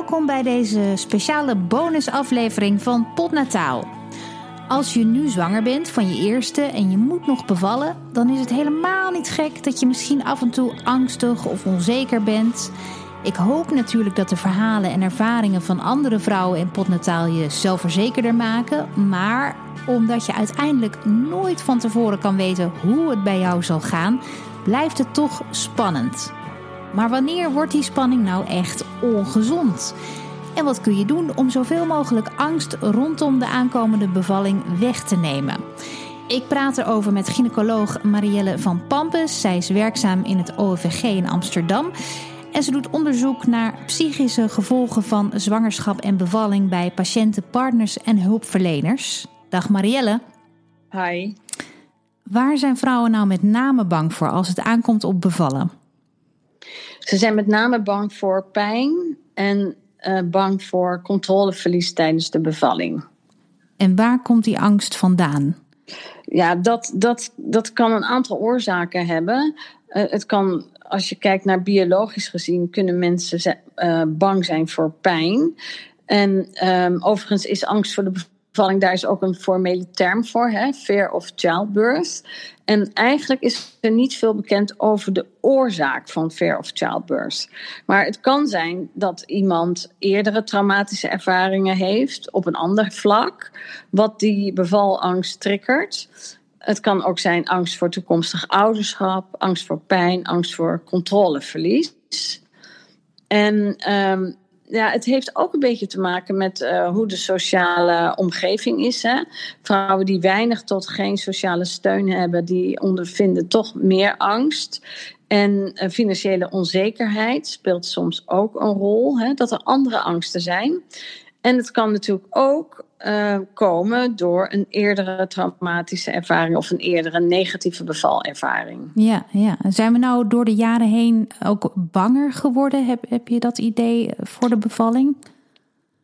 Welkom bij deze speciale bonusaflevering van Potnataal. Als je nu zwanger bent van je eerste en je moet nog bevallen, dan is het helemaal niet gek dat je misschien af en toe angstig of onzeker bent. Ik hoop natuurlijk dat de verhalen en ervaringen van andere vrouwen in Potnataal je zelfverzekerder maken, maar omdat je uiteindelijk nooit van tevoren kan weten hoe het bij jou zal gaan, blijft het toch spannend. Maar wanneer wordt die spanning nou echt ongezond? En wat kun je doen om zoveel mogelijk angst rondom de aankomende bevalling weg te nemen? Ik praat erover met gynaecoloog Marielle van Pampus. Zij is werkzaam in het OVG in Amsterdam. En ze doet onderzoek naar psychische gevolgen van zwangerschap en bevalling bij patiënten, partners en hulpverleners. Dag Marielle. Hi. Waar zijn vrouwen nou met name bang voor als het aankomt op bevallen? Ze zijn met name bang voor pijn en uh, bang voor controleverlies tijdens de bevalling. En waar komt die angst vandaan? Ja, dat, dat, dat kan een aantal oorzaken hebben. Uh, het kan, als je kijkt naar biologisch gezien, kunnen mensen uh, bang zijn voor pijn. En um, overigens is angst voor de bevalling, daar is ook een formele term voor, hè? fear of childbirth. En eigenlijk is er niet veel bekend over de oorzaak van fear of childbirth. Maar het kan zijn dat iemand eerdere traumatische ervaringen heeft op een ander vlak, wat die bevalangst triggert. Het kan ook zijn angst voor toekomstig ouderschap, angst voor pijn, angst voor controleverlies. En um, ja, het heeft ook een beetje te maken met uh, hoe de sociale omgeving is. Hè? Vrouwen die weinig tot geen sociale steun hebben, die ondervinden toch meer angst. En uh, financiële onzekerheid speelt soms ook een rol, hè? dat er andere angsten zijn. En het kan natuurlijk ook uh, komen door een eerdere traumatische ervaring of een eerdere negatieve bevalervaring. Ja, ja. Zijn we nou door de jaren heen ook banger geworden? Heb, heb je dat idee voor de bevalling?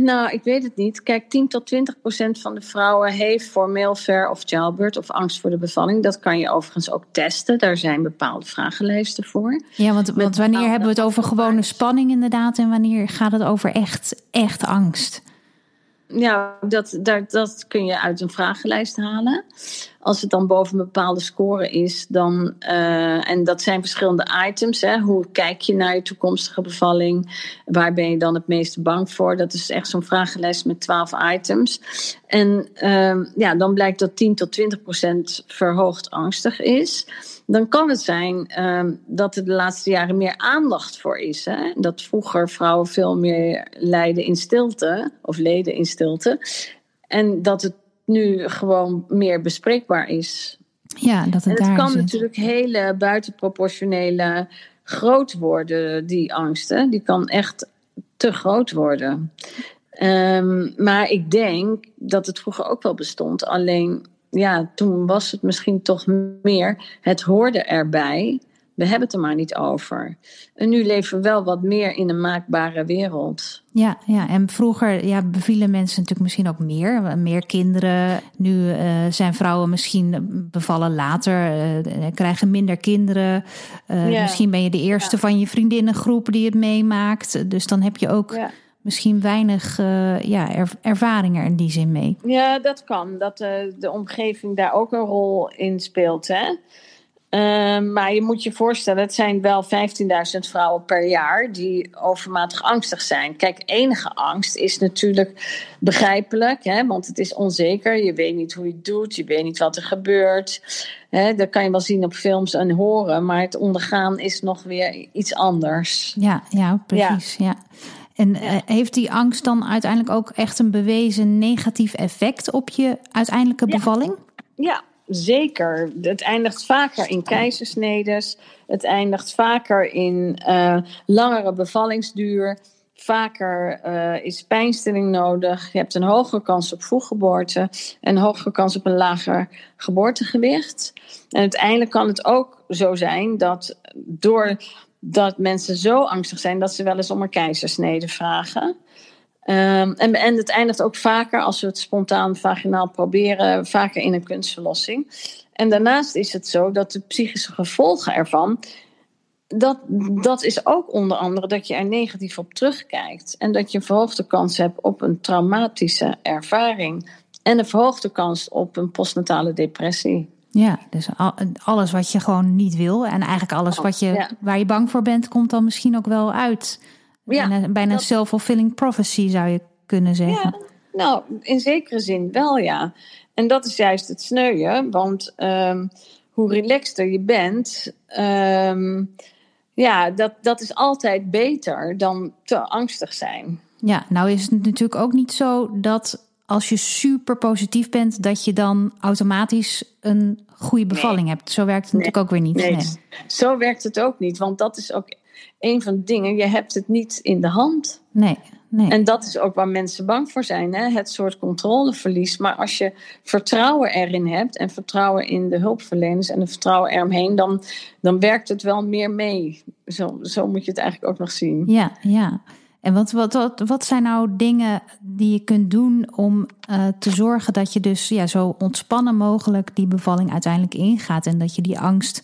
Nou, ik weet het niet. Kijk, 10 tot 20 procent van de vrouwen heeft formeel ver of childbirth of angst voor de bevalling. Dat kan je overigens ook testen. Daar zijn bepaalde vragenlijsten voor. Ja, want, want wanneer hebben we het over gewone spanning inderdaad en wanneer gaat het over echt, echt angst? Ja, dat, dat, dat kun je uit een vragenlijst halen. Als het dan boven een bepaalde score is, dan. Uh, en dat zijn verschillende items. Hè. Hoe kijk je naar je toekomstige bevalling? Waar ben je dan het meeste bang voor? Dat is echt zo'n vragenlijst met 12 items. En uh, ja, dan blijkt dat 10 tot 20 procent verhoogd angstig is dan kan het zijn um, dat er de laatste jaren meer aandacht voor is. Hè? Dat vroeger vrouwen veel meer lijden in stilte, of leden in stilte. En dat het nu gewoon meer bespreekbaar is. Ja, dat het, en het kan zit. natuurlijk hele buitenproportionele groot worden, die angsten. Die kan echt te groot worden. Um, maar ik denk dat het vroeger ook wel bestond. Alleen ja, toen was het misschien toch meer. Het hoorde erbij. We hebben het er maar niet over. En nu leven we wel wat meer in een maakbare wereld. Ja, ja. en vroeger ja, bevielen mensen natuurlijk misschien ook meer. Meer kinderen. Nu uh, zijn vrouwen misschien bevallen later, uh, krijgen minder kinderen. Uh, ja. Misschien ben je de eerste ja. van je vriendinnengroep die het meemaakt. Dus dan heb je ook. Ja misschien weinig uh, ja, er, ervaring er in die zin mee. Ja, dat kan. Dat uh, de omgeving daar ook een rol in speelt. Hè? Uh, maar je moet je voorstellen, het zijn wel 15.000 vrouwen per jaar die overmatig angstig zijn. Kijk, enige angst is natuurlijk begrijpelijk, hè, want het is onzeker. Je weet niet hoe je het doet, je weet niet wat er gebeurt. Hè, dat kan je wel zien op films en horen, maar het ondergaan is nog weer iets anders. Ja, ja precies. Ja. ja. En ja. heeft die angst dan uiteindelijk ook echt een bewezen negatief effect op je uiteindelijke bevalling? Ja, zeker. Het eindigt vaker in keizersnedes. Het eindigt vaker in uh, langere bevallingsduur. Vaker uh, is pijnstilling nodig. Je hebt een hogere kans op vroeggeboorte en een hogere kans op een lager geboortegewicht. En uiteindelijk kan het ook zo zijn dat door dat mensen zo angstig zijn dat ze wel eens om een keizersnede vragen. Um, en, en het eindigt ook vaker, als we het spontaan vaginaal proberen, vaker in een kunstverlossing. En daarnaast is het zo dat de psychische gevolgen ervan dat, dat is ook onder andere dat je er negatief op terugkijkt. En dat je een verhoogde kans hebt op een traumatische ervaring. En een verhoogde kans op een postnatale depressie. Ja, dus alles wat je gewoon niet wil. En eigenlijk alles wat je, waar je bang voor bent, komt dan misschien ook wel uit. Ja, bijna, bijna dat... self-fulfilling prophecy zou je kunnen zeggen. Ja, nou, in zekere zin wel, ja. En dat is juist het sneuien. Want ehm, hoe relaxter je bent, ehm, ja, dat, dat is altijd beter dan te angstig zijn. Ja, nou is het natuurlijk ook niet zo dat als je super positief bent, dat je dan automatisch een goede bevalling hebt. Zo werkt het natuurlijk ook weer niet. Nee. zo werkt het ook niet. Want dat is ook een van de dingen. Je hebt het niet in de hand. Nee. Nee. En dat is ook waar mensen bang voor zijn, hè? het soort controleverlies. Maar als je vertrouwen erin hebt en vertrouwen in de hulpverleners en de vertrouwen eromheen, dan, dan werkt het wel meer mee. Zo, zo moet je het eigenlijk ook nog zien. Ja, ja. En wat, wat, wat, wat zijn nou dingen die je kunt doen om uh, te zorgen dat je dus ja, zo ontspannen mogelijk die bevalling uiteindelijk ingaat en dat je die angst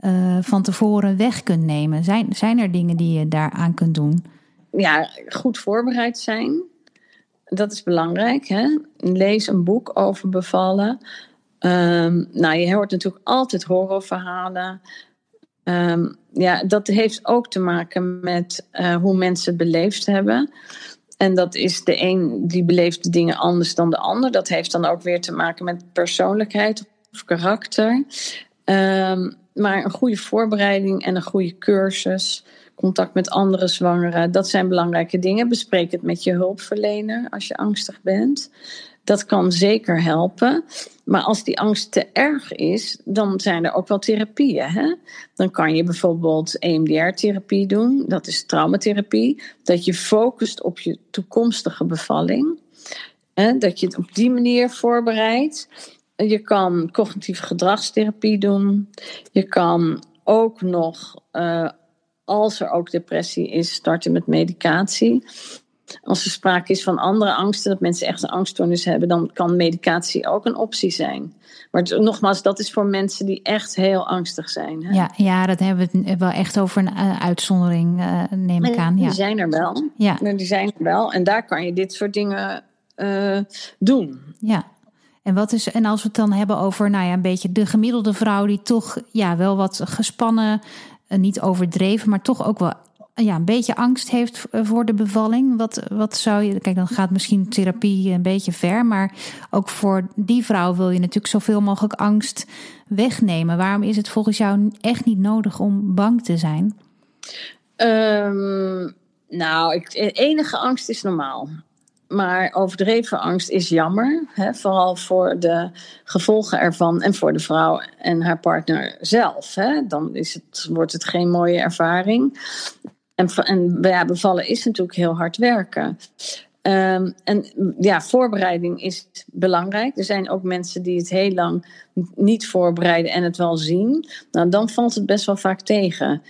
uh, van tevoren weg kunt nemen? Zijn, zijn er dingen die je daaraan kunt doen? Ja, goed voorbereid zijn. Dat is belangrijk. Hè? Lees een boek over bevallen. Um, nou, je hoort natuurlijk altijd horrorverhalen. Um, ja, dat heeft ook te maken met uh, hoe mensen beleefd hebben. En dat is de een die beleeft de dingen anders dan de ander. Dat heeft dan ook weer te maken met persoonlijkheid of karakter. Um, maar een goede voorbereiding en een goede cursus, contact met andere zwangeren, dat zijn belangrijke dingen. Bespreek het met je hulpverlener als je angstig bent. Dat kan zeker helpen. Maar als die angst te erg is, dan zijn er ook wel therapieën. Hè? Dan kan je bijvoorbeeld EMDR-therapie doen. Dat is traumatherapie. Dat je focust op je toekomstige bevalling. Hè? Dat je het op die manier voorbereidt. Je kan cognitieve gedragstherapie doen. Je kan ook nog, uh, als er ook depressie is, starten met medicatie. Als er sprake is van andere angsten, dat mensen echt een angststoornis hebben, dan kan medicatie ook een optie zijn. Maar nogmaals, dat is voor mensen die echt heel angstig zijn. Hè? Ja, ja, dat hebben we het wel echt over een uh, uitzondering, uh, neem ik aan. Die ja. zijn er wel. Ja. Die zijn er wel. En daar kan je dit soort dingen uh, doen. Ja. En, wat is, en als we het dan hebben over nou ja, een beetje de gemiddelde vrouw die toch ja, wel wat gespannen, niet overdreven, maar toch ook wel ja, een beetje angst heeft voor de bevalling. Wat, wat zou je. Kijk, dan gaat misschien therapie een beetje ver. Maar ook voor die vrouw wil je natuurlijk zoveel mogelijk angst wegnemen. Waarom is het volgens jou echt niet nodig om bang te zijn? Um, nou, ik, enige angst is normaal. Maar overdreven angst is jammer. Hè? Vooral voor de gevolgen ervan en voor de vrouw en haar partner zelf. Hè? Dan is het, wordt het geen mooie ervaring. En, en ja, bevallen is natuurlijk heel hard werken. Um, en ja, voorbereiding is belangrijk. Er zijn ook mensen die het heel lang niet voorbereiden en het wel zien. Nou, dan valt het best wel vaak tegen.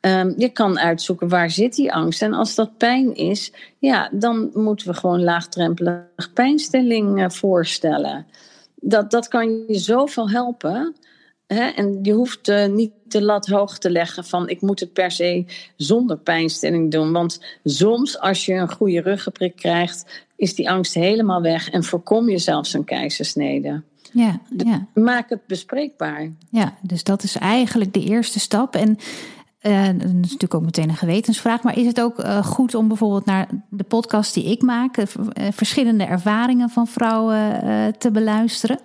Um, je kan uitzoeken waar zit die angst. En als dat pijn is, ja, dan moeten we gewoon laagdrempelig pijnstilling uh, voorstellen. Dat, dat kan je zoveel helpen. Hè? En je hoeft uh, niet de lat hoog te leggen van ik moet het per se zonder pijnstilling doen. Want soms als je een goede ruggenprik krijgt, is die angst helemaal weg en voorkom je zelfs een keizersnede. Ja, ja. Maak het bespreekbaar. Ja, dus dat is eigenlijk de eerste stap. En uh, dat is natuurlijk ook meteen een gewetensvraag. Maar is het ook uh, goed om bijvoorbeeld naar de podcast die ik maak, uh, verschillende ervaringen van vrouwen te beluisteren?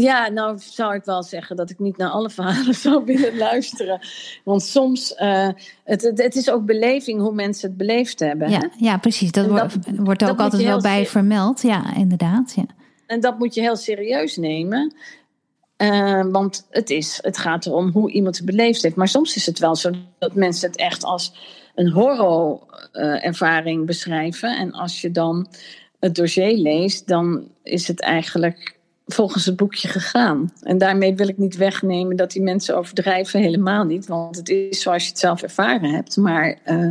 Ja, nou zou ik wel zeggen dat ik niet naar alle verhalen zou willen luisteren. Want soms, uh, het, het, het, is ook beleving hoe mensen het beleefd hebben. Ja, ja precies. Dat, dat wordt ook altijd wel bij vermeld. Ja, inderdaad. Ja. En dat moet je heel serieus nemen. Uh, want het, is, het gaat erom hoe iemand het beleefd heeft. Maar soms is het wel zo dat mensen het echt als een horror-ervaring uh, beschrijven. En als je dan het dossier leest, dan is het eigenlijk volgens het boekje gegaan. En daarmee wil ik niet wegnemen dat die mensen overdrijven, helemaal niet. Want het is zoals je het zelf ervaren hebt. Maar uh,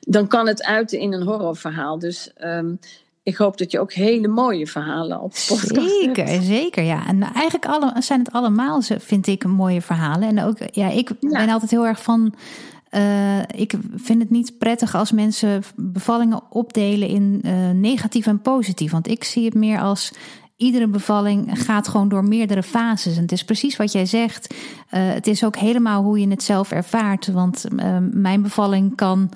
dan kan het uiten in een horrorverhaal. Dus um, ik hoop dat je ook hele mooie verhalen op podcast Zeker, hebt. zeker. Ja. En eigenlijk alle, zijn het allemaal, vind ik, mooie verhalen. En ook, ja, ik ben altijd heel erg van. Uh, ik vind het niet prettig als mensen bevallingen opdelen in uh, negatief en positief. Want ik zie het meer als iedere bevalling gaat gewoon door meerdere fases. En het is precies wat jij zegt. Uh, het is ook helemaal hoe je het zelf ervaart. Want mijn bevalling kan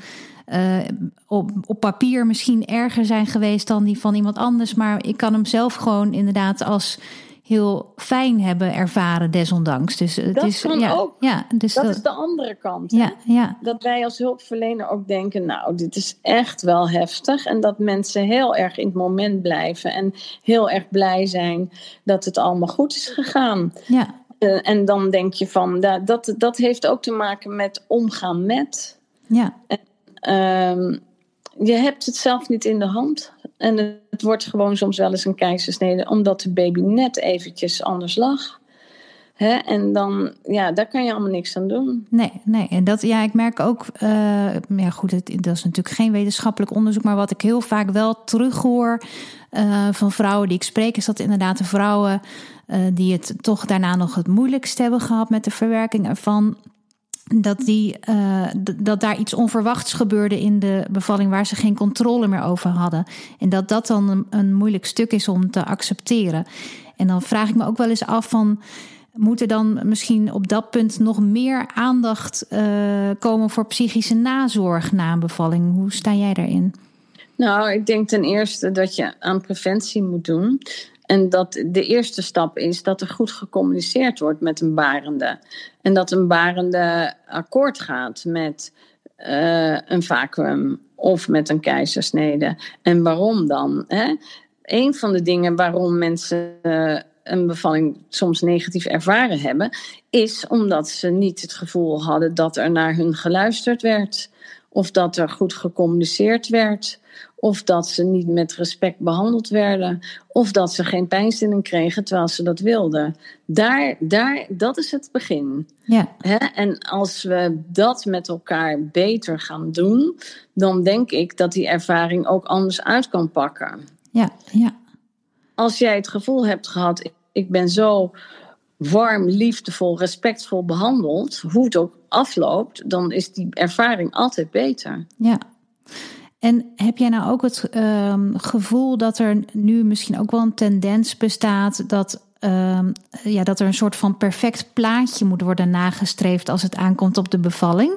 op, op papier misschien erger zijn geweest dan die van iemand anders. Maar ik kan hem zelf gewoon inderdaad als heel fijn hebben ervaren, desondanks. Dus het dat is kan ja, ook. Ja, dus dat, is de andere kant. Ja, ja. Dat wij als hulpverlener ook denken, nou, dit is echt wel heftig. En dat mensen heel erg in het moment blijven en heel erg blij zijn dat het allemaal goed is gegaan. Ja. Uh, en dan denk je van, dat, dat, dat heeft ook te maken met omgaan met. Ja. En, um, je hebt het zelf niet in de hand. En het wordt gewoon soms wel eens een keizersnede, omdat de baby net eventjes anders lag. Hè? En dan, ja, daar kan je allemaal niks aan doen. Nee, nee. En dat, ja, ik merk ook, uh, ja goed, het, dat is natuurlijk geen wetenschappelijk onderzoek, maar wat ik heel vaak wel terughoor uh, van vrouwen die ik spreek, is dat inderdaad de vrouwen uh, die het toch daarna nog het moeilijkst hebben gehad met de verwerking ervan, dat, die, uh, dat daar iets onverwachts gebeurde in de bevalling waar ze geen controle meer over hadden. En dat dat dan een, moeilijk stuk is om te accepteren. En dan vraag ik me ook wel eens af van. Moet er dan misschien op dat punt nog meer aandacht uh, komen voor psychische nazorg na een bevalling? Hoe sta jij daarin? Nou, ik denk ten eerste dat je aan preventie moet doen. En dat de eerste stap is dat er goed gecommuniceerd wordt met een barende. En dat een barende akkoord gaat met uh, een vacuüm of met een keizersnede. En waarom dan? Hè? Een van de dingen waarom mensen uh, een bevalling soms negatief ervaren hebben, is omdat ze niet het gevoel hadden dat er naar hun geluisterd werd. Of dat er goed gecommuniceerd werd. Of dat ze niet met respect behandeld werden. Of dat ze geen pijnstilling kregen terwijl ze dat wilden. Daar, daar, dat is het begin. Ja. Hè? En als we dat met elkaar beter gaan doen, dan denk ik dat die ervaring ook anders uit kan pakken. Ja, ja. Als jij het gevoel hebt gehad, ik ben zo warm, liefdevol, respectvol behandeld, hoe het ook afloopt, dan is die ervaring altijd beter. Ja. En heb jij nou ook het uh, gevoel dat er nu misschien ook wel een tendens bestaat dat, uh, ja, dat er een soort van perfect plaatje moet worden nagestreefd als het aankomt op de bevalling?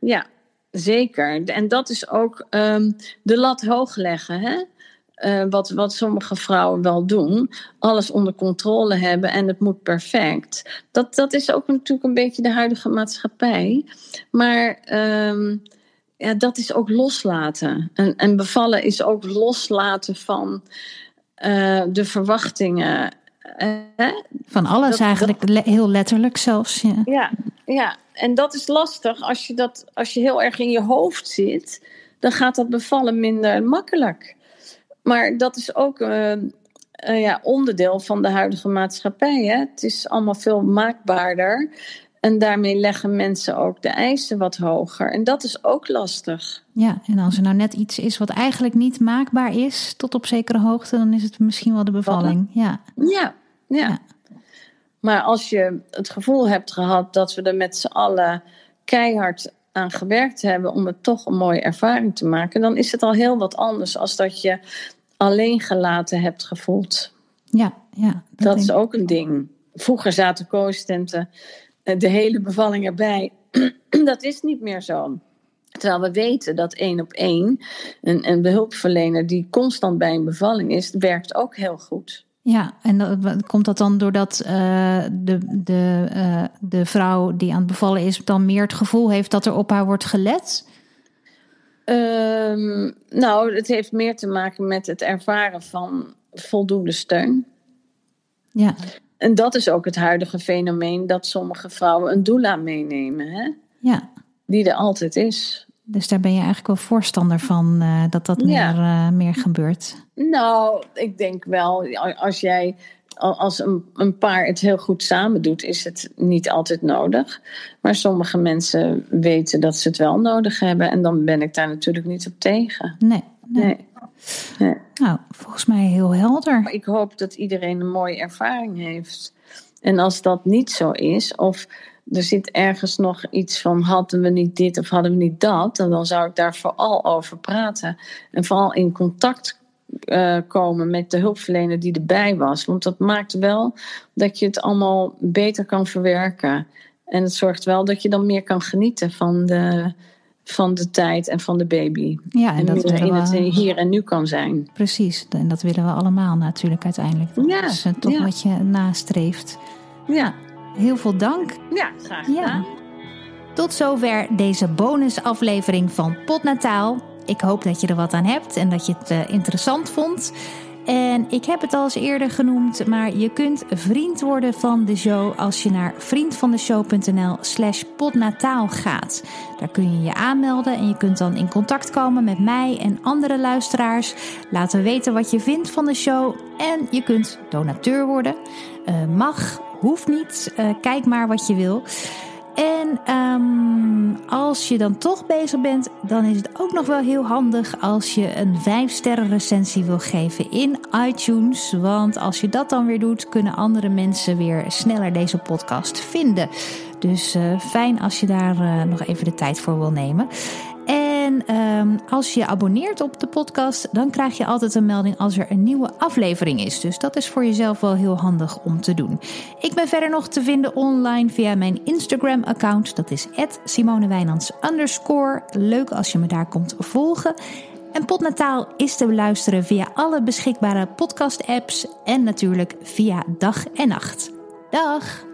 Ja, zeker. En dat is ook um, de lat hoog leggen. Hè? Uh, wat, wat sommige vrouwen wel doen, alles onder controle hebben en het moet perfect. Dat, dat is ook natuurlijk een beetje de huidige maatschappij. Maar ja, dat is ook loslaten. En, en bevallen is ook loslaten van uh, de verwachtingen. Uh, van alles dat, eigenlijk, dat, heel letterlijk zelfs. Ja. ja, ja, en dat is lastig als je, dat, als je heel erg in je hoofd zit. Dan gaat dat bevallen minder makkelijk. Maar dat is ook uh, uh, ja, onderdeel van de huidige maatschappij. Hè? Het is allemaal veel maakbaarder. En daarmee leggen mensen ook de eisen wat hoger. En dat is ook lastig. Ja, en als er nou net iets is wat eigenlijk niet maakbaar is, tot op zekere hoogte, dan is het misschien wel de bevalling. Ja, ja. ja. ja. Maar als je het gevoel hebt gehad dat we er met z'n allen keihard aan gewerkt hebben om het toch een mooie ervaring te maken, dan is het al heel wat anders als dat je alleen gelaten hebt gevoeld. Ja, ja. Dat, dat is ook een ding. Vroeger zaten co-assistenten de hele bevalling erbij. dat is niet meer zo. Terwijl we weten dat één op één, een, een behulpverlener die constant bij een bevalling is, werkt ook heel goed. Ja, en dat, komt dat dan doordat uh, de, de, uh, de vrouw die aan het bevallen is, dan meer het gevoel heeft dat er op haar wordt gelet? Um, nou, het heeft meer te maken met het ervaren van voldoende steun. Ja. En dat is ook het huidige fenomeen dat sommige vrouwen een doula meenemen. Hè? Ja. Die er altijd is. Dus daar ben je eigenlijk wel voorstander van uh, dat dat Ja. meer, uh, meer gebeurt. Nou, ik denk wel, als jij als een, een paar het heel goed samen doet, is het niet altijd nodig. Maar sommige mensen weten dat ze het wel nodig hebben. En dan ben ik daar natuurlijk niet op tegen. Nee. nee. Nee. Ja. Nou, volgens mij heel helder. Ik hoop dat iedereen een mooie ervaring heeft. En als dat niet zo is, of er zit ergens nog iets van hadden we niet dit of hadden we niet dat, dan zou ik daar vooral over praten. En vooral in contact uh, komen met de hulpverlener die erbij was. Want dat maakt wel dat je het allemaal beter kan verwerken. En het zorgt wel dat je dan meer kan genieten van de, van de tijd en van de baby. Ja, en, en dat in het hier en nu kan zijn. Precies, en dat willen we allemaal natuurlijk uiteindelijk. Ja, dat is eh, toch wat je nastreeft. Ja. Heel veel dank. Ja, graag gedaan. Ja. Tot zover deze bonusaflevering van Potnataal. Ik hoop dat je er wat aan hebt en dat je het uh, interessant vond. En ik heb het al eens eerder genoemd, maar je kunt vriend worden van de show als je naar vriendvandeshow.nl slash podnataal gaat. Daar kun je je aanmelden en je kunt dan in contact komen met mij en andere luisteraars. Laten weten wat je vindt van de show en je kunt donateur worden. Uh, mag, hoeft niet, uh, kijk maar wat je wil. En um, als je dan toch bezig bent, dan is het ook nog wel heel handig als je een 5-sterren recensie wil geven in iTunes. Want als je dat dan weer doet, kunnen andere mensen weer sneller deze podcast vinden. Dus uh, fijn als je daar uh, nog even de tijd voor wil nemen. En um, als je abonneert op de podcast, dan krijg je altijd een melding als er een nieuwe aflevering is. Dus dat is voor jezelf wel heel handig om te doen. Ik ben verder nog te vinden online via mijn Instagram-account. Dat is @simonewijnands Leuk als je me daar komt volgen. En Potnataal is te beluisteren via alle beschikbare podcast-apps en natuurlijk via dag en nacht. Dag!